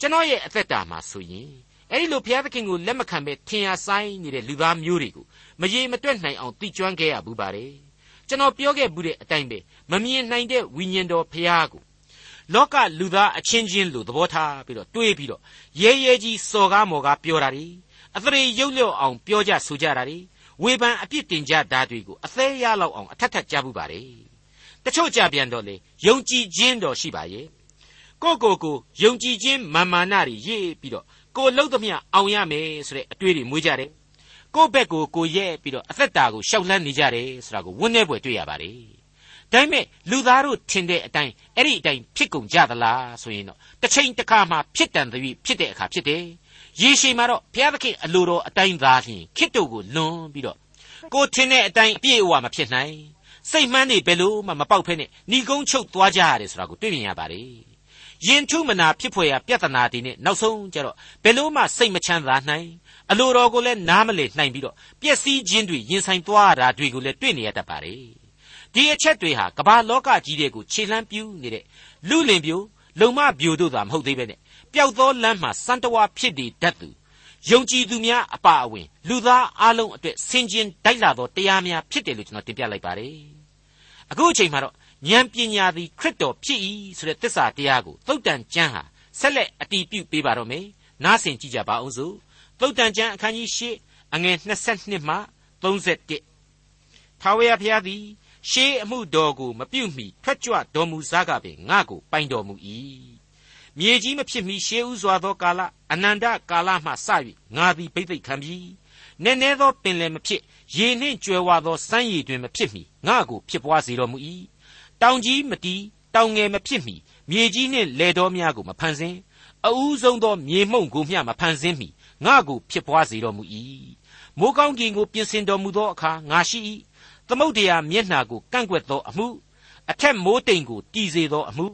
[SPEAKER 2] ကျွန်တော်ရဲ့အသက်တာမှာဆိုရင်အဲ့ဒီလိုဘုရားသခင်ကိုလက်မခံပဲထင်ရဆိုင်နေတဲ့လူသားမျိုးတွေကိုမရေမတွက်နိုင်အောင်တိကျွမ်းခဲ့ရဘူးပါတယ်ကျွန်တော်ပြောခဲ့ဘူးတဲ့အတိုင်းပဲမမြင်နိုင်တဲ့ဝိညာဉ်တော်ဘုရားကိုလောကလူသားအချင်းချင်းလို့သဘောထားပြီးတော့တွေးပြီးတော့ရဲရဲကြီးစော်ကားမော်ကားပြောတာ ड़ी အသရေရုပ်လျော့အောင်ပြောကြဆိုကြတာ ड़ी ဝေဖန်အပြစ်တင်ကြတာတွေကိုအသေးရလောက်အောင်အထက်ထက်ကြားဘူးပါတယ် တချို့ကြပြန်တော့လေယုံကြည်ခြင်းတော်ရှိပါရဲ့ကိုကိုကိုယုံကြည်ခြင်းမာမာနတွေရေးပြီးတော့ကိုလှုပ်သမျှအောင်ရမယ်ဆိုတဲ့အတွေးတွေမွေးကြတယ်ကိုဘက်ကိုကိုရဲ့ပြီးတော့အသက်တာကိုရှောက်လန်းနေကြတယ်ဆိုတာကိုဝန်းနေပွဲတွေ့ရပါတယ်ဒါပေမဲ့လူသားတို့ထင်တဲ့အတိုင်းအဲ့ဒီအတိုင်းဖြစ်ကုန်ကြသလားဆိုရင်တော့တစ်ချိန်တစ်ခါမှဖြစ်တန်သဖြင့်ဖြစ်တဲ့အခါဖြစ်တယ်ရေရှည်မှာတော့ဘုရားသခင်အလိုတော်အတိုင်းသာလျှင်ခစ်တို့ကိုလွန်ပြီးတော့ကိုထင်တဲ့အတိုင်းအပြည့်အဝမဖြစ်နိုင် စိတ်မှန်းနေဘယ်လို့မှမပေါက်ဖဲနဲ့ဏီကုန်းချုပ်သွားကြရတယ်ဆိုတာကိုတွေ့မြင်ရပါတယ်ရင်ထုမနာဖြစ်ဖွယ်ရာပြဿနာတွေနဲ့နောက်ဆုံးကျတော့ဘယ်လို့မှစိတ်မချမ်းသာနိုင်အလိုတော်ကိုလည်းနားမလည်နိုင်ပြီးတော့ပျက်စီးခြင်းတွေရင်ဆိုင်သွားရတာတွေကိုလည်းတွေ့နေရတတ်ပါတယ်ဒီအချက်တွေဟာကမ္ဘာလောကကြီးတွေကိုခြေလှမ်းပြူးနေတဲ့လူလင်ပြိုလုံမပြိုတို့သာမဟုတ်သေးပဲနဲ့ပျောက်သောလမ်းမှာစံတဝါဖြစ်တည်တတ်သူယုံကြည်သူများအပါအဝင်လူသားအလုံးအတွက်ဆင်ခြင်တိုက်လာသောတရားများဖြစ်တယ်လို့ကျွန်တော်တင်ပြလိုက်ပါတယ် အခုအချိန်မှာတော့ဉာဏ်ပညာသည်ခရစ်တော်ဖြစ်၏ဆိုတဲ့သစ္စာတရားကိုသုတ်တန်ကျမ်းဟာဆက်လက်အတည်ပြုပေးပါတော့မယ်နားဆင်ကြည့်ကြပါအောင်စို့သုတ်တန်ကျမ်းအခန်းကြီး၈အငယ်22မှ31ထာဝရဘုရားသည် ရှေးအမှုတော်ကိုမပြုတ်မီထွက်ကြွတော်မူစားကပင်ငါ့ကိုပိုင်တော်မူ၏မြေကြီးမဖြစ်မီရှေးဥစွာသောကာလအနန္တကာလမှစ၍ငါသည်ဘိသိက်ခံပြီးနည်းနည်းသောပင်လယ်မဖြစ် ရေနှင့်ကြွယ်ဝသောစမ်းရည်တွင်မဖြစ်မီငါကိုဖြစ်ပွားစေတော်မူ၏တောင်ကြီးမတီးတောင်ငယ်မဖြစ်မီမြေကြီးနှင့်လေတော်များကိုမဖန်ဆင်းအူးဆုံးသောမြေမှုန့်ကိုမျှမဖန်ဆင်းမီငါကိုဖြစ်ပွားစေတော်မူ၏မိုးကောင်းကင်ကိုပြင်ဆင်တော်မူသောအခါငါရှိ၏သမုတ်တရားမျက်နှာကိုကန့်ကွက်သောအမှုအထက်မိုးတိမ်ကိုတည်စေသောအမှု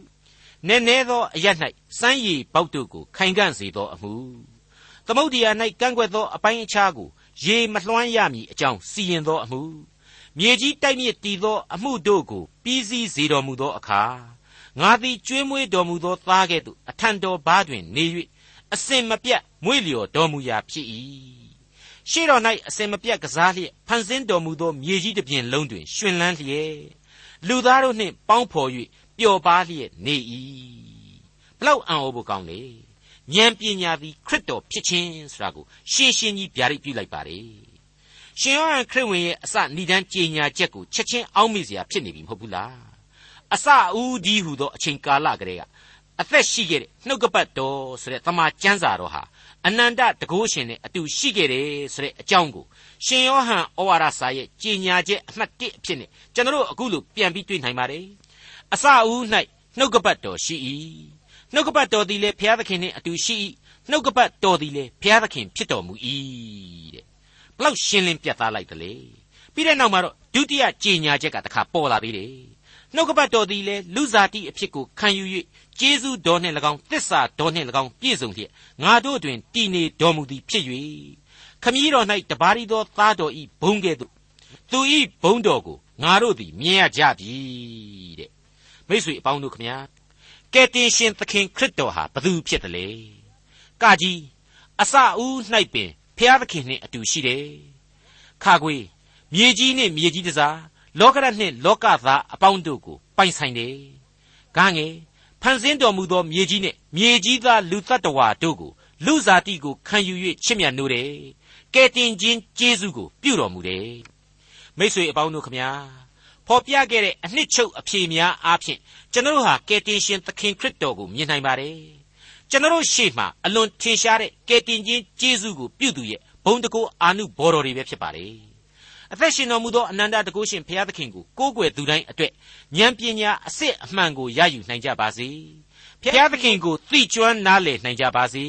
[SPEAKER 2] နည်းနည်းသောအရ၌စမ်းရည်ပေါက်တို့ကိုခိုင်ကန့်စေသောအမှုသမုတ်တရား၌ကန့်ကွက်သောအပိုင်းအခြားကို ရေမလွှမ်းရမည်အကြောင်းစီရင်သောအမှုမြေကြီးတိုက်မြစ်တည်သောအမှုတို့ကိုပြီးစည်းစေတော်မူသောအခါငါသည်ကျွေးမွေးတော်မူသောသားကဲ့သို့အထံတော်ဘားတွင်နေ၍အစင်မပြတ်မွေ့လျော်တော်မူရာဖြစ်၏ရှေ့တော်၌အစင်မပြတ်ကစားလျက်ဖန်ဆင်းတော်မူသောမြေကြီးတစ်ပြင်လုံးတွင်ရှင်လန်းလျက်လူသားတို့နှင့်ပေါင်းဖော်၍ပျော်ပါလျက်နေ၏ဘလောက်အံ့ဩဖို့ကောင်းလေ ဉာဏ်ပညာသည်ခရစ်တော်ဖြစ်ခြင်းဆိုတာကိုရှင်းရှင်းကြီးဗျာဒိတ်ပြုလိုက်ပါတယ်။ရှင်ယောဟန်ခရစ်ဝင်ရဲ့အစဏိဒန်းကြေညာချက်ကိုချက်ချင်းအောက်မေ့စရာဖြစ်နေပြီမဟုတ်ဘူးလား။အစအဦးကြီးဟူသောအချိန်ကာလကလေးကအသက်ရှိခဲ့တဲ့နှုတ်ကပတ်တော်ဆိုတဲ့တမန်ကျမ်းစာတော်ဟာအနန္တတကုရှင်နဲ့အတူရှိခဲ့တယ်ဆိုတဲ့အကြောင်းကိုရှင်ယောဟန်ဩဝါဒစာရဲ့ကြေညာချက်အမှတ်1အဖြစ်နဲ့ကျွန်တော်တို့အခုလို့ပြန်ပြီးတွေ့နိုင်ပါတယ်။အစအဦး၌နှုတ်ကပတ်တော်ရှိ၏ နှုတ်ကပတ်တော်သည်လည်းဘုရားသခင်နှင့်အတူရှိ၏နှုတ်ကပတ်တော်သည်လည်းဘုရားသခင်ဖြစ်တော်မူ၏တဲ့ဘလောက်ရှင်းလင်းပြတ်သားလိုက်သလဲပြီးတဲ့နောက်မှာတော့ဒုတိယကြေညာချက်ကတခါပေါ်လာသေးတယ်နှုတ်ကပတ်တော်သည်လည်းလူစားတိအဖြစ်ကိုခံယူ၍ကျေးဇူးတော်နှင့်၎င်းသစ္စာတော်နှင့်၎င်းပြည့်စုံလျက်ငါတို့တွင်တည်နေတော်မူသည်ဖြစ်၍ခမည်းတော်၌တပါးရီသောသားတော်ဤဘုံကဲ့သို့သူဤဘုံတော်ကိုငါတို့သည်မြင်ရကြပြီတဲ့မိတ်ဆွေအပေါင်းတို့ခမညာ ကယ်တင်ရှင်သခင်ခရစ်တော်ဟာဘသူဖြစ်တယ်လဲကကြီးအစအဦး၌ပင်ဖျားသခင်နှင့်အတူရှိတယ်ခါခွေမြေကြီးနှင့်မြေကြီးတစားလောကရနှင့်လောကသားအပေါင်းတို့ကိုပိုင်ဆိုင်တယ်။ဂငယ်ဖန်ဆင်းတော်မူသောမြေကြီးနှင့်မြေကြီးသားလူတ attva တို့ကိုလူစားတိကိုခံယူ၍ချစ်မြတ်နိုးတယ်။ကဲတင်ခြင်းကျေးဇူးကိုပြုတော်မူတယ်။မိတ်ဆွေအပေါင်းတို့ခမညာ ဖော်ပြခဲ့တဲ့အနှစ်ချုပ်အဖြေများအားဖြင့်ကျွန်တော်ဟာကယ်တင်ရှင်သခင်ခရစ်တော်ကိုမြင်နိုင်ပါတယ်။ကျွန်တော်ရှေ့မှာအလွန်ထင်ရှားတဲ့ကယ်တင်ခြင်းကျေးဇူးကိုပြုသူရဲ့ဘုံတကူအာနုဘော်တော်တွေပဲဖြစ်ပါတယ်။အသက်ရှင်တော်မူသောအနန္တတကုရှင်ဘုရားသခင်ကိုကိုးကွယ်သူတိုင်းအတွက်ဉာဏ်ပညာအစစ်အမှန်ကိုရယူနိုင်ကြပါစေဘုရားသခင်ကိုသိကျွမ်းနားလည်နိုင်ကြပါစေ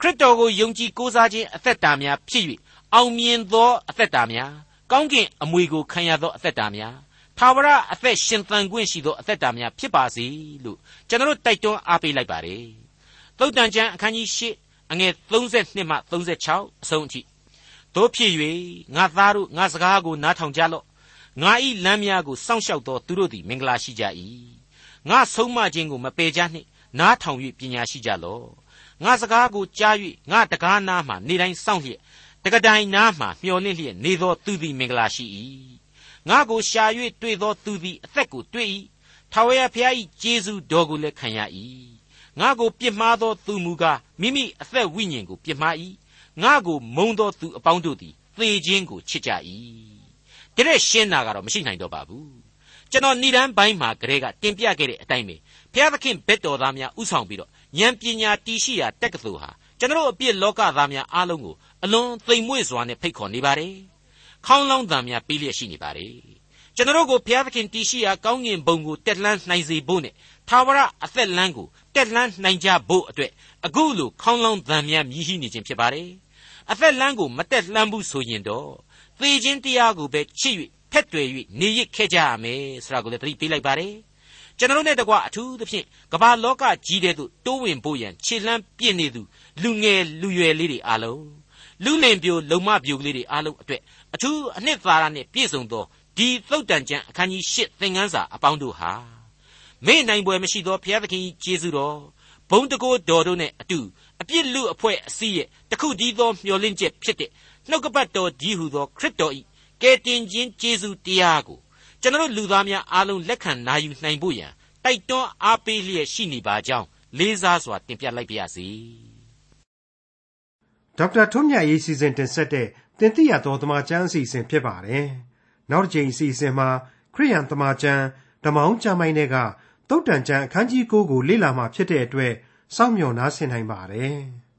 [SPEAKER 2] ခရစ်တော်ကိုယုံကြည်ကိုးစားခြင်းအသက်တာများဖြစ်၍အောင်မြင်သောအသက်တာများကောင်းကင်အမွေကိုခံရသောအသက်တာများ သာဝရအသက်ရှင်သန်ခွင့်ရှိသောအသက်တာများဖြစ်ပါစေလို့ကျွန်တော်တိုက်တွန်းအားပေးလိုက်ပါတယ်သုတ်တန်ကျမ်းအခန်းကြီး၈အငယ်32မှ36အဆုံးအထိတို့ဖြစ်၍ငါသားတို့ငါစကားကိုနားထောင်ကြလော့ငါဤလမ်းများကိုစောင့်ရှောက်သောသူတို့သည်မင်္ဂလာရှိကြ၏ငါဆုံးမခြင်းကိုမပယ်ကြနှင့်နားထောင်၍ပညာရှိကြလော့ငါစကားကိုကြား၍ငါတကားနားမှနေတိုင်းစောင့်လျက်တကတိုင်နားမှမျောလင့်လျက်နေသောသူသည်မင်္ဂလာရှိ၏ ငါကိုရှာ၍တွေ့သောသူသည်အသက်ကိုတွေ့၏ထာဝရဘုရား၏ကျေးဇူးတော်ကိုလည်းခံရ၏ငါကိုပြစ်မှားသောသူမူကားမိမိအသက်ဝိညာဉ်ကိုပြစ်မှား၏ငါကိုမုံသောသူအပေါင်းတို့သည်သေခြင်းကိုချစ်ကြ၏တဲ့ရှင်းတာကတော့မရှိနိုင်တော့ပါဘူးကျွန်တော်ဏိဒန်းပိုင်းမှာကလေးကတင်ပြခဲ့တဲ့အတိုင်းပဲဘုရားသခင်ဘက်တော်သားများဥဆောင်ပြီးတော့ဉာဏ်ပညာတည်ရှိရာတက္ကသိုလ်ဟာကျွန်တော်အပြစ်လောကသားများအားလုံးကိုအလွန်သိမ်မွေ့စွာနဲ့ဖိတ်ခေါ်နေပါတယ် ခေါင်းလောင်းသားများပေးလျက်ရှိနေပါတယ်ကျွန်တော်ကိုဘုရားသခင်တည်ရှိရာကောင်းကင်ဘုံကိုတက်လှမ်းနိုင်စေဖို့နဲ့သာဝရအသက်လမ်းကိုတက်လှမ်းနိုင်ကြဖို့အတွက်အခုလိုခေါင်းလောင်းသံများမြည်ရှိနေခြင်းဖြစ်ပါတယ်အသက်လမ်းကိုမတက်လှမ်းဘူးဆိုရင်တော့သေခြင်းတရားကိုပဲချစ်၍ဖက်တွယ်၍နေရစ်ခဲ့ကြရမယ်ဆိုတာကိုလည်းသတိပေးလိုက်ပါတယ်ကျွန်တော်နဲ့တကွအထူးသဖြင့်ကမ္ဘာလောကကြီးတဲ့သို့တိုးဝင်ဖို့ရန်ခြေလှမ်းပြင့်နေသူလူငယ်လူရွယ်လေးတွေအားလုံးလူလင်ပြိုလုံမပြိုကလေးတွေအားလုံးအတွက် အထူးအနှစ်သာရနဲ့ပြည့်စုံသောဒီသုတ်တန်ကျမ်းအခန်းကြီး၈သင်ခန်းစာအပေါင်းတို့ဟာမေ့နိုင်ပွဲမရှိသောဘုရားသခင်ကြီးကျေးဇူးတော်ဘုံတကိုးတော်တို့နဲ့အတူအပြစ်လူအဖွဲ့အစည်းရဲ့တခုတည်းသောမျှော်လင့်ချက်ဖြစ်တဲ့နှုတ်ကပတ်တော်ကြီးဟုသောခရစ်တော်ဤကယ်တင်ခြင်းကျေးဇူးတရားကိုကျွန်တော်လူသားများအားလုံးလက်ခံနာယူနိုင်ဖို့ရန်တိုက်တွန်းအားပေးလျက်ရှိနေပါကြောင်းလေးစားစွာတင်ပြလိုက်ပါရစေ
[SPEAKER 1] ဒေါက်တာထွန်းမြတ်ရေးစီစဉ်တင်ဆက်တဲ့ တင်ပြတော်တမချန်းအစီအစဉ်ဖြစ်ပါတယ်နောက်တစ်ချိန်အစီအစဉ်မှာခရိယန်တမချန်းဓမ္မအောင်ကျမ်းပိုင်းတွေကတုတ်တန်ချန်းအခန်းကြီး9ကိုလေ့လာမှဖြစ်တဲ့အတွက်စောင့်မျှော်နားဆင်နိုင်ပါတယ်။